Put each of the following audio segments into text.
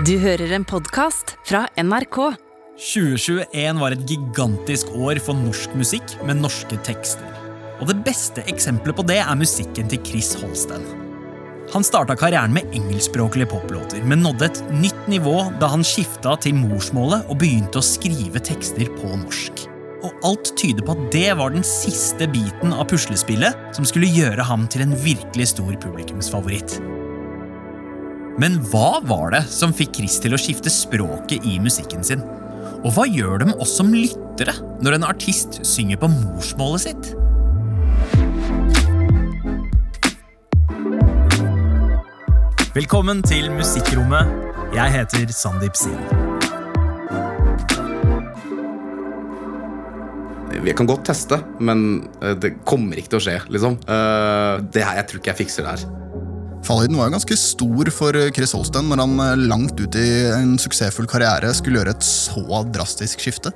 Du hører en podkast fra NRK. 2021 var et gigantisk år for norsk musikk med norske tekster. Og det beste eksempelet på det er musikken til Chris Holsten. Han starta karrieren med engelskspråklige poplåter, men nådde et nytt nivå da han skifta til morsmålet og begynte å skrive tekster på norsk. Og alt tyder på at det var den siste biten av puslespillet som skulle gjøre ham til en virkelig stor publikumsfavoritt. Men hva var det som fikk Chris til å skifte språket i musikken sin? Og hva gjør det med oss som lyttere når en artist synger på morsmålet sitt? Velkommen til Musikkrommet. Jeg heter Sandeep Sin. Vi kan godt teste, men eh, det kommer ikke til å skje. liksom. Eh, Det her, Jeg tror ikke jeg fikser det her. Fallhøyden var jo ganske stor for Chris Holsten når han eh, langt ut i en suksessfull karriere skulle gjøre et så drastisk skifte.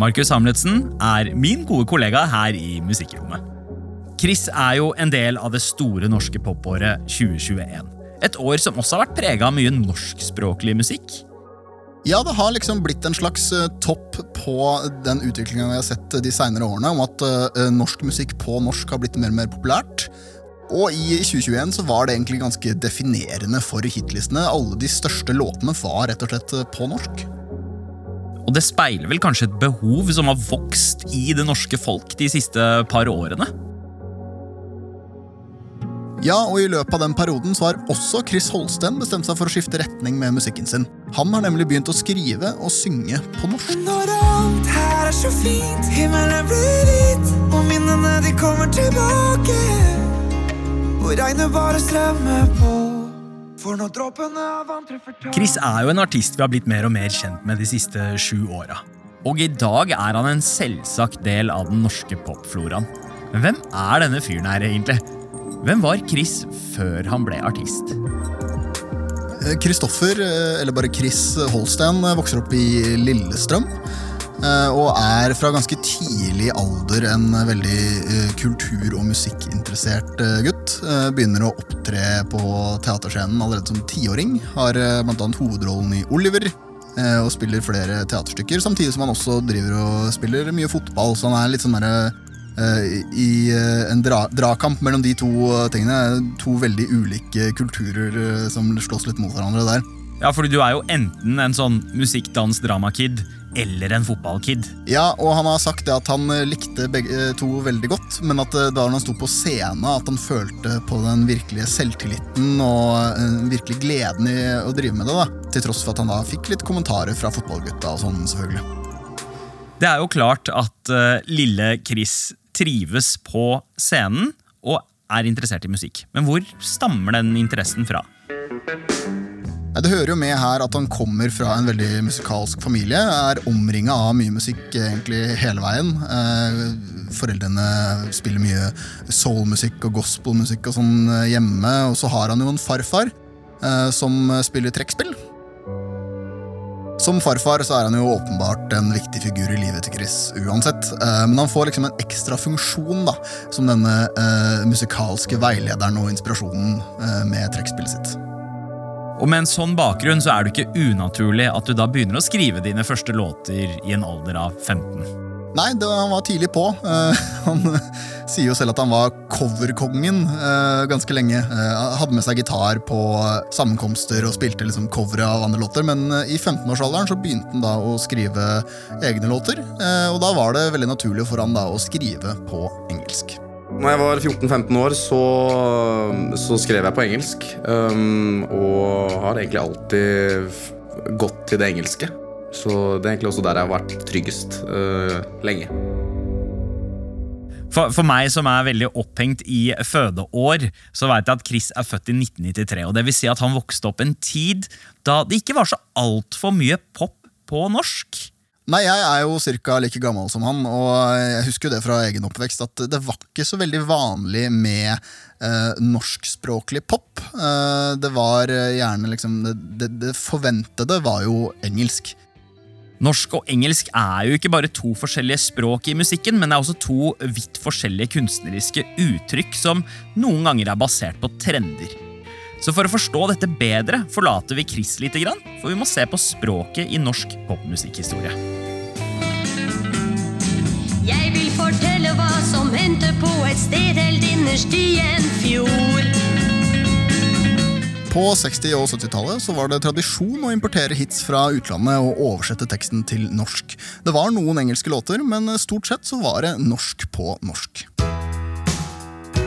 Markus Hamletsen er min gode kollega her i Musikkrommet. Chris er jo en del av det store norske popåret 2021. Et år som også har vært prega av mye norskspråklig musikk. Ja, det har liksom blitt en slags eh, topp på den utviklinga vi har sett de seinere årene, om at eh, norsk musikk på norsk har blitt mer og mer populært. Og i 2021 så var det egentlig ganske definerende for hitlistene. Alle de største låtene var rett og slett eh, på norsk. Og det speiler vel kanskje et behov som har vokst i det norske folk de siste par årene? Ja, og i løpet av den perioden så har også Chris Holsten bestemt seg for å skifte retning med musikken sin. Han har nemlig begynt å skrive og synge på norsk. Når alt her er så fint, himmelen blir hvit, og minnene de kommer tilbake. Og regnet bare strømmer på. For når dråpene av vann treffer tak Chris er jo en artist vi har blitt mer og mer kjent med de siste sju åra. Og i dag er han en selvsagt del av den norske popfloraen. Men hvem er denne fyren her, egentlig? Hvem var Chris før han ble artist? Kristoffer, eller bare Chris Holsten, vokser opp i Lillestrøm. eh, Og er fra ganske tidlig alder en veldig eh, kultur- og musikkinteressert eh, gutt. Eh, Begynner å opptre på teaterscenen allerede som tiåring. Har bl.a. blant annet hovedrollen i Oliver. eh, Og spiller flere teaterstykker, samtidig som han også driver og spiller mye fotball. Så han er litt sånn eh, i eh, en dra drakamp mellom de to eh, tingene. To veldig ulike kulturer eh, som slåss litt mot hverandre der. Ja, fordi du er jo enten en sånn musikk, dans, drama-kid eller en fotballkid. Ja, og han har sagt det at han eh, likte begge eh, to veldig godt, men at eh, da han sto på scenen, at han følte på den virkelige selvtilliten og virkelig gleden i å drive med det. da. Til tross for at han da fikk litt kommentarer fra fotballgutta og sånn, selvfølgelig. Det er jo klart at uh, lille Chris trives på scenen og er interessert i musikk. Men hvor stammer den interessen fra? Det hører jo med her at han kommer fra en veldig musikalsk familie. Er omringa av mye musikk egentlig hele veien. Eh, foreldrene spiller mye soulmusikk og gospelmusikk og sånn eh, hjemme. Og så har han jo en farfar eh, som spiller trekkspill. Som farfar så er han jo åpenbart en viktig figur i livet til Chris uansett. Men han får liksom en ekstra funksjon da, som denne musikalske veilederen og inspirasjonen med trekkspillet sitt. Og med en sånn bakgrunn så er det ikke unaturlig at du da begynner å skrive dine første låter i en alder av 15. Nei, det, han var tidlig på. Uh, han sier jo selv at han var coverkongen uh, ganske lenge. Uh, hadde med seg gitar på sammenkomster og spilte liksom covere av andre låter. Men i 15-årsalderen så begynte han da å skrive egne låter. og da var det veldig naturlig for han da å skrive på engelsk. Når jeg var 14-15 år, så, så skrev jeg på engelsk. Um, og har egentlig alltid gått til det engelske. Så det er egentlig også der jeg har vært tryggest uh, lenge. For, for meg som er veldig opphengt i fødeår, så vet jeg at Chris er født i 1993. og det vil si at Han vokste opp en tid da det ikke var så altfor mye pop på norsk. Nei, jeg er jo ca. like gammel som han, og jeg husker jo det fra egen oppvekst at det var ikke så veldig vanlig med eh, norskspråklig pop. Eh, det var eh, gjerne liksom det, det, det forventede var jo engelsk. Norsk og engelsk er jo ikke bare to forskjellige språk i musikken, men det er også to vidt forskjellige kunstneriske uttrykk som noen ganger er basert på trender. Så for å forstå dette bedre forlater vi Chris lite grann, for vi må se på språket i norsk popmusikkhistorie. Jeg vil fortelle hva som hendte på et sted helt innerst i en fjord. På 60- og 70-tallet var det tradisjon å importere hits fra utlandet og oversette teksten til norsk. Det var noen engelske låter, men stort sett så var det norsk på norsk.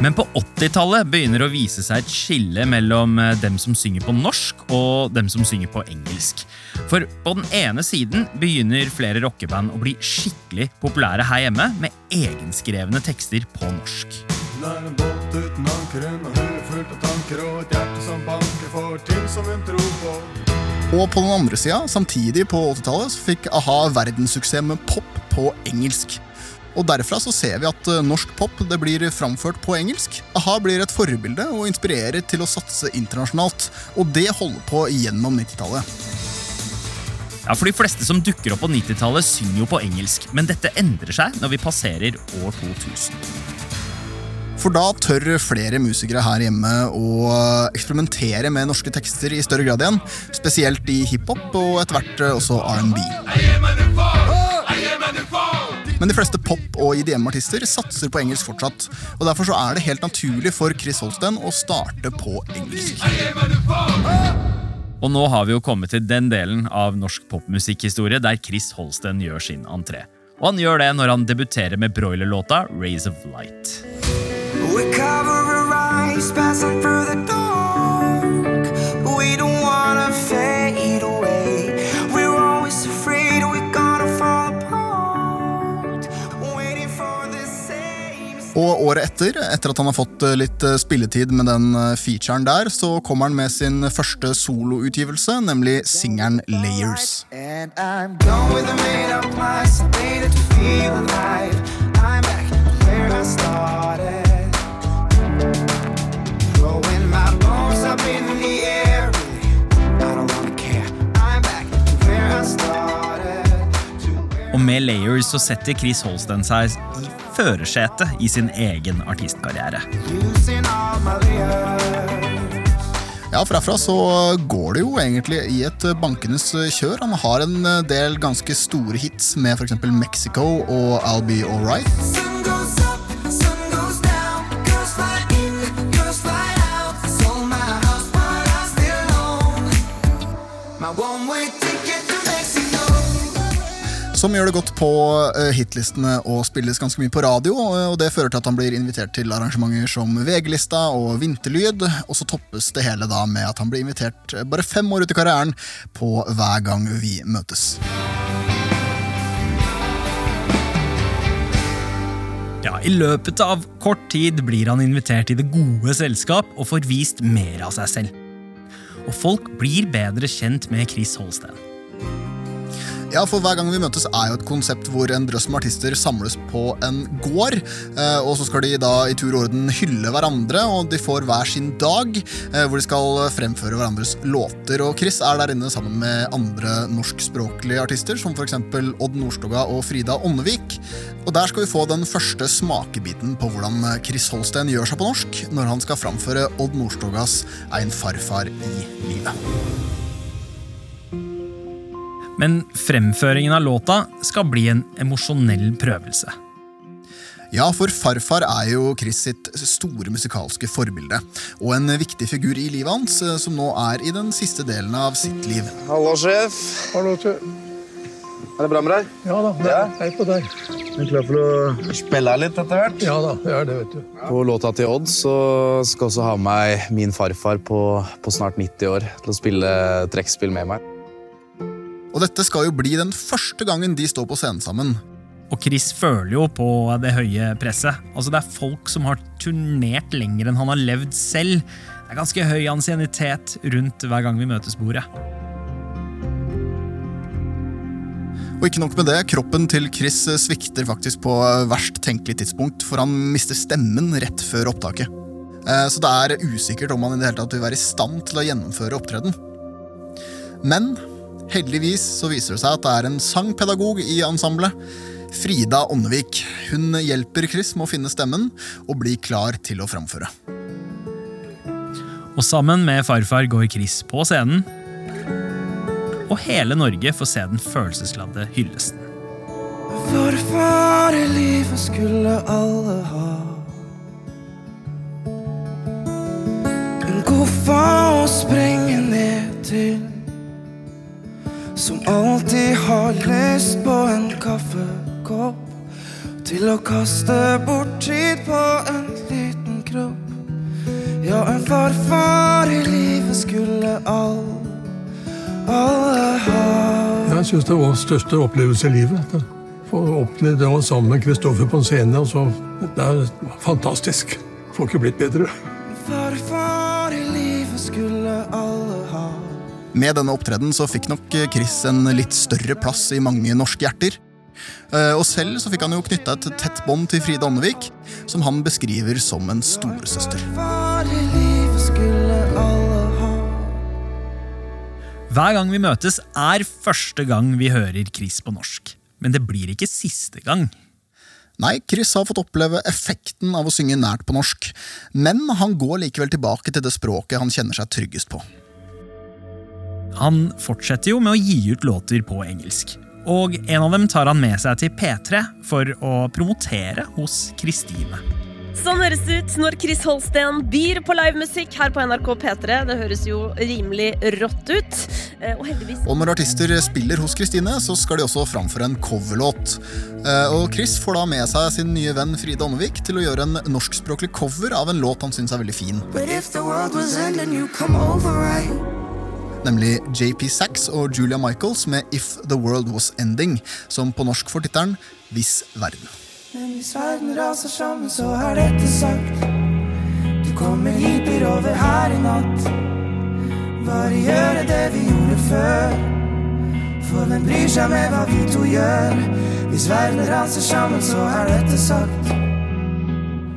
Men på 80-tallet begynner det å vise seg et skille mellom eh, dem som synger på norsk og dem som synger på engelsk. For på den ene siden begynner flere rockeband å bli skikkelig populære her hjemme med egenskrevne tekster på norsk. Er en båt uten anker, en hue fullt av tanker og et hjerte som banker for ting som hun tror på. Og på den andre sida, samtidig på 80-tallet, så fikk a-ha verdenssuksess med pop på engelsk. Og Derfra så ser vi at eh, norsk pop det blir framført på engelsk. a-ha blir et forbilde og inspirerer til å satse internasjonalt. Og det holder på gjennom 90-tallet. Ja, for De fleste som dukker opp på 90-tallet, synger jo på engelsk, men dette endrer seg når vi passerer år 2000. For da tør flere musikere her hjemme å eksperimentere med norske tekster i større grad igjen. Spesielt i hiphop og etter hvert også R&B. Men de fleste pop- og IDM-artister satser på engelsk fortsatt. Og Derfor så er det helt naturlig for Chris Holsten å starte på engelsk. Og nå har vi jo kommet til den delen av norsk popmusikkhistorie der Chris Holsten gjør sin entré. Og han gjør det når han debuterer med broilerlåta Rays of Light. We cover our eyes, passing through the dark. Og året etter, etter at han har fått eh, litt eh, spilletid med den eh, featuren der, så kommer han med sin første soloutgivelse, nemlig singeren Layers. And I'm done with the made up lies. I made it to feel alive. Og med Layers så setter Chris Holsten seg i førersetet i sin egen artistkarriere. Ja, for Herfra så går det jo egentlig i et bankenes kjør. Han har en del ganske store hits med f.eks. Mexico og I'll Be Alright. Som gjør det godt på eh, hitlistene og spilles ganske mye på radio. og- og Det fører til at han blir invitert til arrangementer som VG-lista og Vinterlyd. Og så toppes det hele da med at han blir invitert eh, bare fem år ut i karrieren på Hver gang vi møtes. Ja, I løpet av kort tid blir han invitert i det gode selskap og får vist mer av seg selv. Og folk blir bedre kjent med Chris Holsten. Ja, for Hver gang vi møtes er jo et konsept hvor en drøss med artister samles på en gård. eh, Og så skal de da i tur og orden hylle hverandre, og de får hver sin dag eh, hvor de skal fremføre hverandres låter. Og Chris er der inne sammen med andre norskspråklige artister, som f.eks. Odd Nordstoga og Frida Åndevik. Og der skal vi få den første smakebiten på hvordan Chris Holsten gjør seg på norsk når han skal framføre Odd Nordstogas Ein farfar i livet. Men fremføringen av låta skal bli en emosjonell prøvelse. Ja, for farfar er jo Chris sitt store musikalske forbilde. Og en viktig figur i livet hans, eh, som nå er i den siste delen av sitt liv. Hallo, sjef. Hallo, tu. Er det bra med deg? Ja da, det er hei på deg. Er du klar for å spille her litt etter hvert? Ja da, det er det, vet du. På låta til Odd så skal også ha med meg min farfar på, på snart 90 år til å spille trekkspill med meg. Og dette skal jo bli den første gangen de står på scenen sammen. Og Chris føler jo på det høye presset. Altså Det er folk som har turnert lenger enn han har levd selv. Det er ganske høy ansiennitet rundt hver gang vi møtes bordet. Og ikke nok med det, kroppen til Chris svikter faktisk på verst tenkelig tidspunkt, for han mister stemmen rett før opptaket. Eh, Så det er usikkert om han i det hele tatt vil være i stand til å gjennomføre opptreden. Men heldigvis så viser det seg at det er en sangpedagog i ensemblet. Frida Åndevik. Hun hjelper Chris med å finne stemmen og bli klar til å framføre. Og sammen med farfar går Chris på scenen, og hele Norge får se den følelsesladde hyllesten. Farfar i livet skulle alle ha. En koffa å sprenge ned til. Som alltid har lyst på en kaffekopp. Til å kaste bort tid på en liten kropp. Ja, en farfar i livet skulle alle, alle ha. Jeg syns det var den største opplevelse i livet. Få oppleve det sammen med Kristoffer på en scene. Og så, det er fantastisk. Får ikke blitt bedre. Farfar Med denne opptreden så fikk nok Chris en litt større plass i mange norske hjerter. Eh, Og selv så fikk han jo knytta et tett bånd til Fride Åndevik, som han beskriver som en storesøster. Hver gang vi møtes, er første gang vi hører Chris på norsk. Men det blir ikke siste gang. Nei, Chris har fått oppleve effekten av å synge nært på norsk, men han går likevel tilbake til det språket han kjenner seg tryggest på. Han fortsetter jo med å gi ut låter på engelsk. Og en av dem tar han med seg til P3 for å promotere hos Kristine. Sånn høres det ut når Chris Holsten byr på livemusikk her på NRK P3. Det høres jo rimelig rått ut. Eh, Og heldigvis Og når artister spiller hos Kristine, så skal de også framføre en coverlåt. Eh, Og Chris får da med seg sin nye venn Fride Ånnevik til å gjøre en norskspråklig cover av en låt han syns er veldig fin. But if the world was ending, you come over right. Nemlig JP Sachs og Julia Michaels med If The World Was Ending, som på norsk får tittelen Hvis verden. Men hvis verden raser sammen, så er dette sagt. Du kommer blir over her i natt. Bare gjøre det vi gjorde før. For hvem bryr seg med hva vi to gjør? Hvis verden raser sammen, så er dette sagt.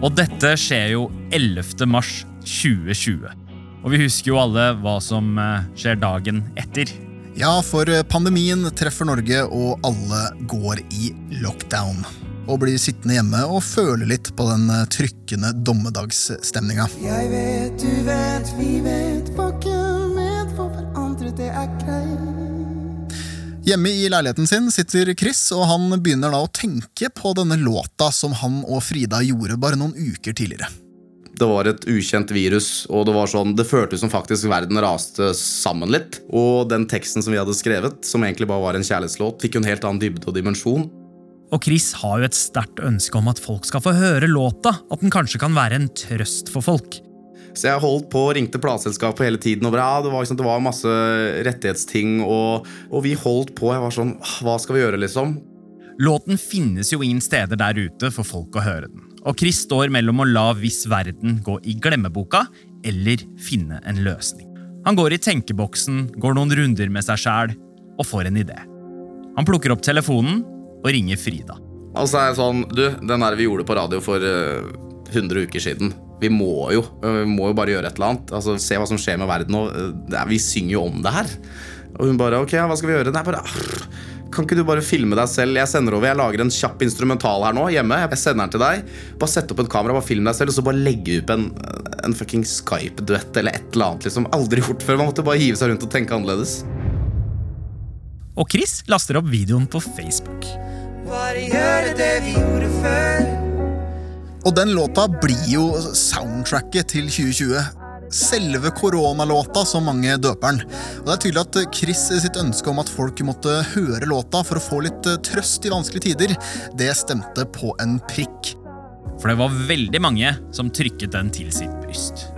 Og dette skjer jo 11. mars 2020. Og vi husker jo alle hva som eh, skjer dagen etter. Ja, for eh, pandemien treffer Norge, og alle går i lockdown. Og blir sittende hjemme og føle litt på den eh, trykkende dommedagsstemninga. Jeg vet, du vet, vi vet, var med for hverandre, det er greit. Hjemme i leiligheten sin sitter Chris, og han begynner da å tenke på denne låta som han og Frida gjorde bare noen uker tidligere. Det var et ukjent virus, og det var sånn, det føltes som faktisk verden raste sammen litt. Og den teksten som vi hadde skrevet, som egentlig bare var en kjærlighetslåt, fikk jo en helt annen dybde og dimensjon. Og Chris har jo et sterkt ønske om at folk skal få høre låta, at den kanskje kan være en trøst for folk. Så jeg holdt på og ringte plateselskapet hele tiden. Og ja, det, var, liksom, det var masse rettighetsting, og, og vi holdt på. Jeg var sånn Hva skal vi gjøre, liksom? Låten finnes jo ingen steder der ute for folk å høre den. Og Chris står mellom å la Viss verden gå i glemmeboka eller finne en løsning. Han går i tenkeboksen, går noen runder med seg sjæl og får en idé. Han plukker opp telefonen og ringer Frida. Og så er jeg sånn Du, den der vi gjorde på radio for uh, 100 uker siden. Vi må jo eh, vi må jo bare gjøre et eller annet. Altså, Se hva som skjer med verden nå. uh, Vi synger jo om det her. Og hun bare Ok, hva skal vi gjøre? Nei, bare ah, Kan ikke du bare filme deg selv? Jeg sender over, jeg lager en kjapp instrumental her nå hjemme. Jeg sender den til deg. Bare sett opp et kamera, bare film deg selv, og så bare legge ut en, en fucking Skype-duett eller et eller annet. liksom Aldri gjort før. Man måtte bare hive seg rundt og tenke annerledes. Og Chris laster opp videoen på Facebook. Bare gjøre det vi gjorde før. Og den låta blir jo soundtracket til 2020. Selve koronalåta, som mange døper den. Og det er tydelig at Chris sitt ønske om at folk måtte høre låta for å få litt eh, trøst i vanskelige tider, det stemte på en prikk. For det var veldig mange som trykket den til sitt bryst.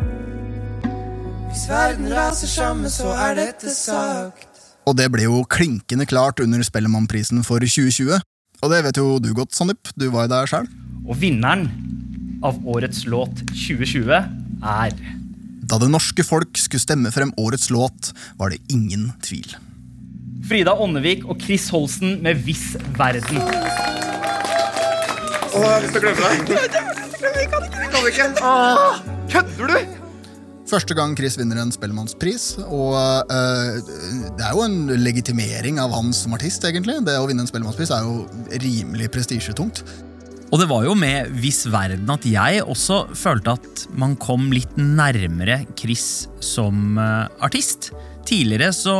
Hvis verden raser sammen, så er dette sagt. Og det ble jo klinkende klart under Spellemannprisen for 2020. Og det vet jo du godt, Sandeep. Du var jo der sjøl. Og vinneren av årets låt 2020 er Da det norske folk skulle stemme frem årets låt, var det ingen tvil. Frida Åndevik og Chris Holsten med Viss verden. Første gang Chris vinner en Spellemannspris, og eh, det er jo en legitimering av han som artist, egentlig. Det å vinne en Spellemannspris er jo rimelig prestisjetungt. Og det var jo med Viss verden at jeg også følte at man kom litt nærmere Chris som eh, artist. Tidligere så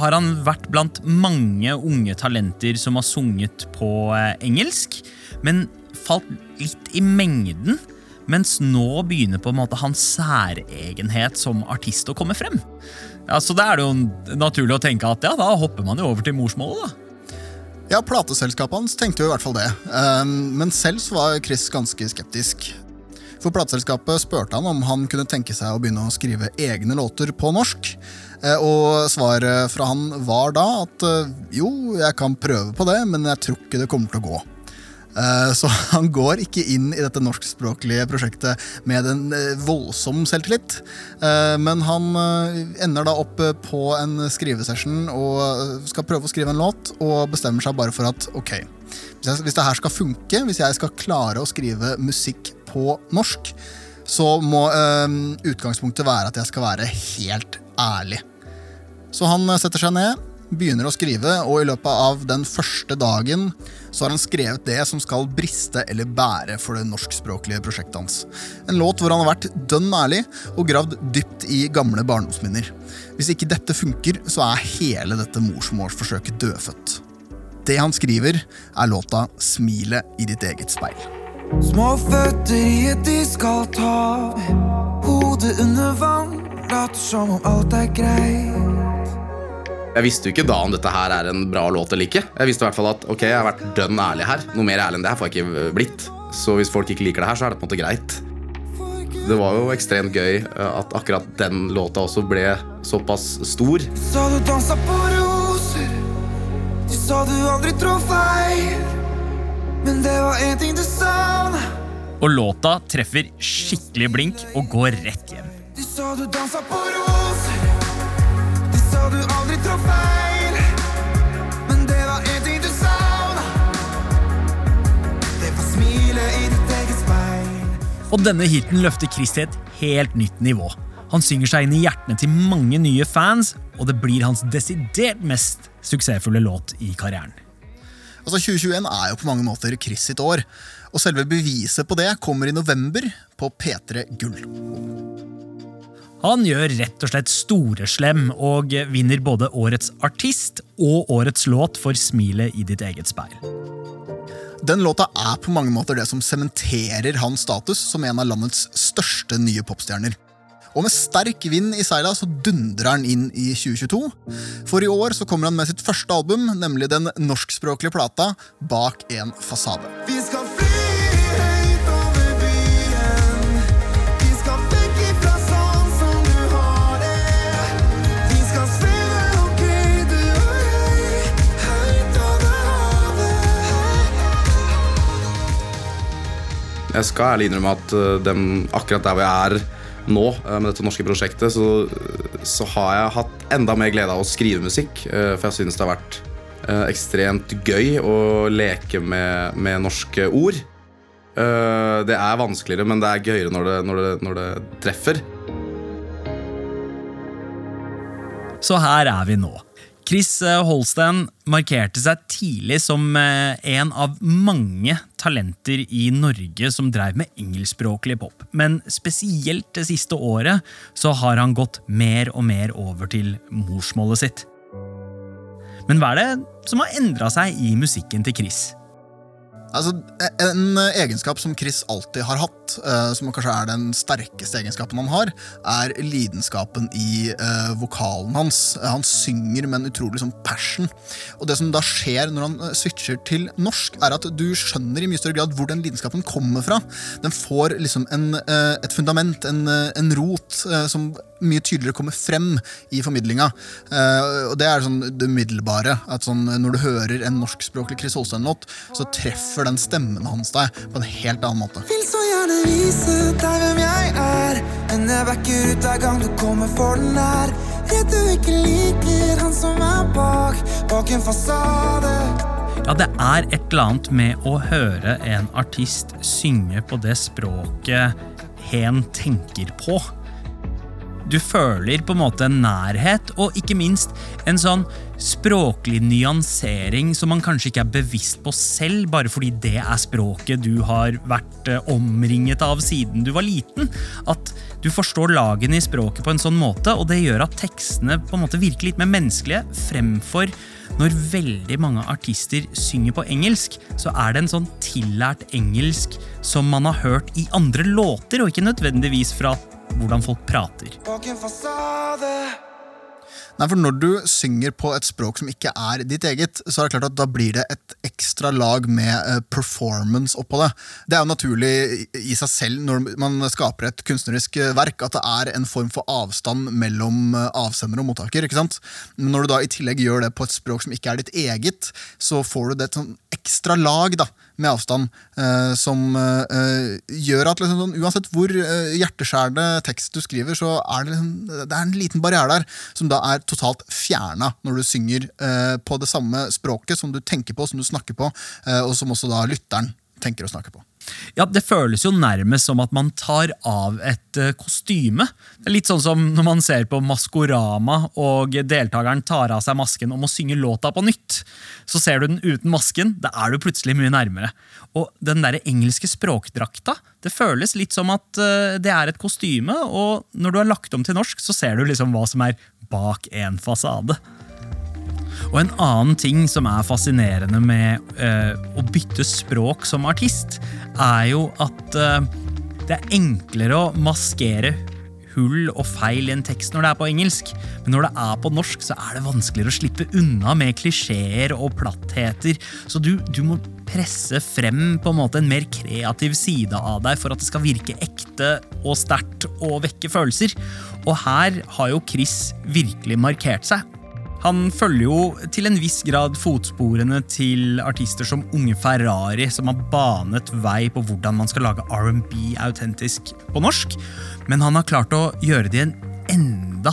har han vært blant mange unge talenter som har sunget på eh, engelsk, men falt litt i mengden. Mens nå begynner på en måte hans særegenhet som artist å komme frem. Ja, så Da er det jo naturlig å tenke at ja, da hopper man jo over til morsmålet. da. Ja, plateselskapet hans tenkte jo i hvert fall det. Um, men selv så var Chris ganske skeptisk. For plateselskapet spurte han om han kunne tenke seg å begynne å skrive egne låter på norsk. Eh, Og svaret fra han var da at eh, jo, jeg kan prøve på det, men jeg tror ikke det kommer til å gå. Eh, Så han går ikke inn i dette norskspråklige prosjektet med en eh, voldsom selvtillit. Eh, Men han ender da opp på en skrivesession og skal prøve å skrive en låt, og bestemmer seg bare for at ok, hvis, jeg, hvis det skal funke, hvis jeg skal klare å skrive musikk på norsk, så må utgangspunktet være at jeg skal være helt ærlig. Så han setter seg ned, begynner å skrive, og i løpet av den første dagen så har han skrevet det som skal briste eller bære for det norskspråklige prosjektet hans. En låt hvor han har vært dønn ærlig og gravd dypt i gamle barndomsminner. Hvis ikke dette funker, så er hele dette morsmålsforsøket dødfødt. Det han skriver, er låta 'Smilet i ditt eget speil'. Små føtter i et iskaldt hav. Hodet under vann. Later som om alt er greit. Jeg visste jo ikke da om dette her er en bra låt eller ikke. Jeg visste i hvert fall at ok, jeg har vært dønn ærlig her. Noe mer ærlig enn det her får jeg ikke blitt. Så hvis folk ikke liker det her, så er det på en måte greit. Det var jo ekstremt gøy eh, at akkurat den låta også ble såpass stor. Sa du dansa på roser. Du sa du aldri trår feil. Men det var én ting du savna. Og låta treffer skikkelig blink og går rett hjem. Du sa du dansa på roser. Du du aldri trår feil. Men det var én ting du savna. Det var smilet i ditt eget speil. Og denne hiten løfter Chris til et helt nytt nivå. Han synger seg inn i hjertene til mange nye fans, og det blir hans desidert mest suksessfulle låt i karrieren. Altså 2021 er jo på mange måter Chris sitt år, og selve beviset på det kommer i november på P3 Gull. Han gjør rett og slett storeslem og vinner både årets artist og årets låt for smilet i ditt eget speil. Den låta er på mange måter det som sementerer hans status som en av landets største nye popstjerner. Og med sterk vind i seila så dundrer han inn i 2022. For i år så kommer han med sitt første album, nemlig den norskspråklige plata Bak en fasade. Vi skal fly Jeg skal ærlig innrømme at eh, den, akkurat der hvor jeg er nå, eh, med dette norske prosjektet, så, så har jeg hatt enda mer glede av å skrive musikk. eh, For jeg synes det har vært ekstremt gøy å leke med, med norske ord. Det er vanskeligere, men det er gøyere når det, når det, når det treffer. Så her er vi nå. Chris eh, Holsten markerte seg tidlig som eh, en av mange talenter i Norge som drev med engelskspråklig pop. Men spesielt det siste året så har han gått mer og mer over til morsmålet sitt. Men hva er det som har endra seg i musikken til Chris? Altså, En egenskap som Chris alltid har hatt, eh, som kanskje er den sterkeste egenskapen han har, er lidenskapen i eh, vokalen hans. Han synger med en utrolig sånn passion. Og det som da skjer når han eh, switcher til norsk, er at du skjønner i mye større grad hvor den lidenskapen kommer fra. Den får liksom en, et fundament, en, en rot, som mye tydeligere kommer frem i formidlinga. Eh, og det er sånn det umiddelbare. At sånn, når du hører en norskspråklig Chris Holstein-låt, så treffer den stemmen hans deg på en helt annen måte. Vil så gjerne vise deg hvem jeg er. Men jeg backer ut hver gang du kommer for den nær. Redd du ikke liker han som er bak, bak en fasade. Ja, det er et eller annet med å høre en artist synge på det språket hen tenker på. Du føler på en måte en nærhet, og ikke minst en sånn språklig nyansering som man kanskje ikke er bevisst på selv, bare fordi det er språket du har vært eh, omringet av siden du var liten. At du forstår lagene i språket på en sånn måte, og det gjør at tekstene på en måte virker litt mer menneskelige, fremfor når veldig mange artister synger på engelsk, så er det en sånn tillært engelsk som man har hørt i andre låter, og ikke nødvendigvis fra hvordan folk prater. Nei, for Når du synger på et språk som ikke er ditt eget, så er det klart at da blir det et ekstra lag med eh, performance oppå det. Det er jo naturlig i seg selv når man skaper et kunstnerisk eh, verk, at det er en form for avstand mellom eh, avsender og mottaker. ikke sant? Men når du da i tillegg gjør det på et språk som ikke er ditt eget, så får du det et sånn ekstra lag da, med avstand, eh, som eh, gjør at liksom, sånn, uansett hvor eh, hjerteskjærende tekst du skriver, så er det, liksom, det er en liten barriere der som da er totalt fjerna når du synger eh, på det samme språket som du tenker på, som du snakker på, eh, og som også da lytteren tenker å snakke på. Ja, Det føles jo nærmest som at man tar av et uh, kostyme. Det er Litt sånn som når man ser på Maskorama og deltakeren tar av seg masken og må synge låta på nytt. Så ser du den uten masken, da er du plutselig mye nærmere. Og den der engelske språkdrakta, det føles litt som at uh, det er et kostyme, og når du har lagt om til norsk, så ser du liksom hva som er bak en fasade. Og en annen ting som er fascinerende med eh, å bytte språk som artist, er jo at eh, det er enklere å maskere hull og feil i en tekst når det er på engelsk, men når det er på norsk, så er det vanskeligere å slippe unna med klisjeer og plattheter. Så du, du må presse frem på en måte en mer kreativ side av deg for at det skal virke ekte og sterkt og vekke følelser. Og her har jo Chris virkelig markert seg. Han følger jo til en viss grad fotsporene til artister som Unge Ferrari, som har banet vei på hvordan man skal lage R&B autentisk på norsk, men han har klart å gjøre det i en enda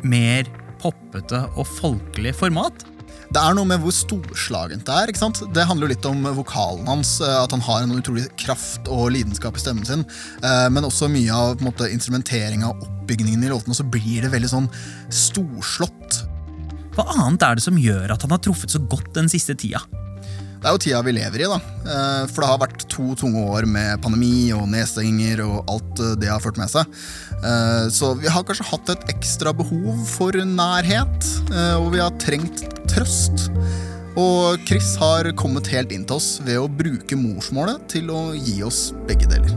mer poppete og folkelig format. Det er noe med hvor storslagent det er. ikke sant? Det handler jo litt om vokalen hans, eh, at han har en utrolig kraft og lidenskap i stemmen sin. eh, Men også mye av instrumenteringa og oppbygningen i låtene, så blir det veldig sånn storslått. Hva annet er det som gjør at han har truffet så godt den siste tida? Det er jo tida vi lever i, da. Eh, For det har vært to tunge år med pandemi og nedstenginger og alt eh, det har ført med seg. Eh, Så vi har kanskje hatt et ekstra behov for nærhet, eh, og vi har trengt trøst. Og Chris har kommet helt inn til oss ved å bruke morsmålet til å gi oss begge deler.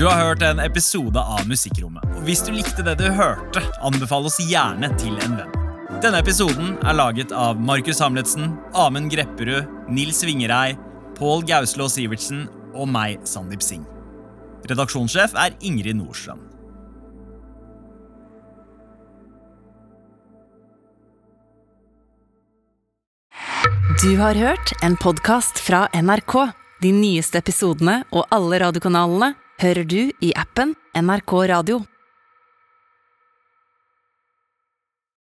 Du har hørt en episode av Musikkrommet. Hvis du likte det du hørte, anbefal oss gjerne til en venn. Denne episoden er laget av Markus Hamletsen, Amund Grepperud, Nils Vingerei, Pål Gauslå Sivertsen og meg, Sandeep Singh. Redaksjonssjef er Ingrid Nordstrand. Du har hørt en podkast fra NRK. De nyeste episodene og alle radiokanalene hører du i appen NRK Radio.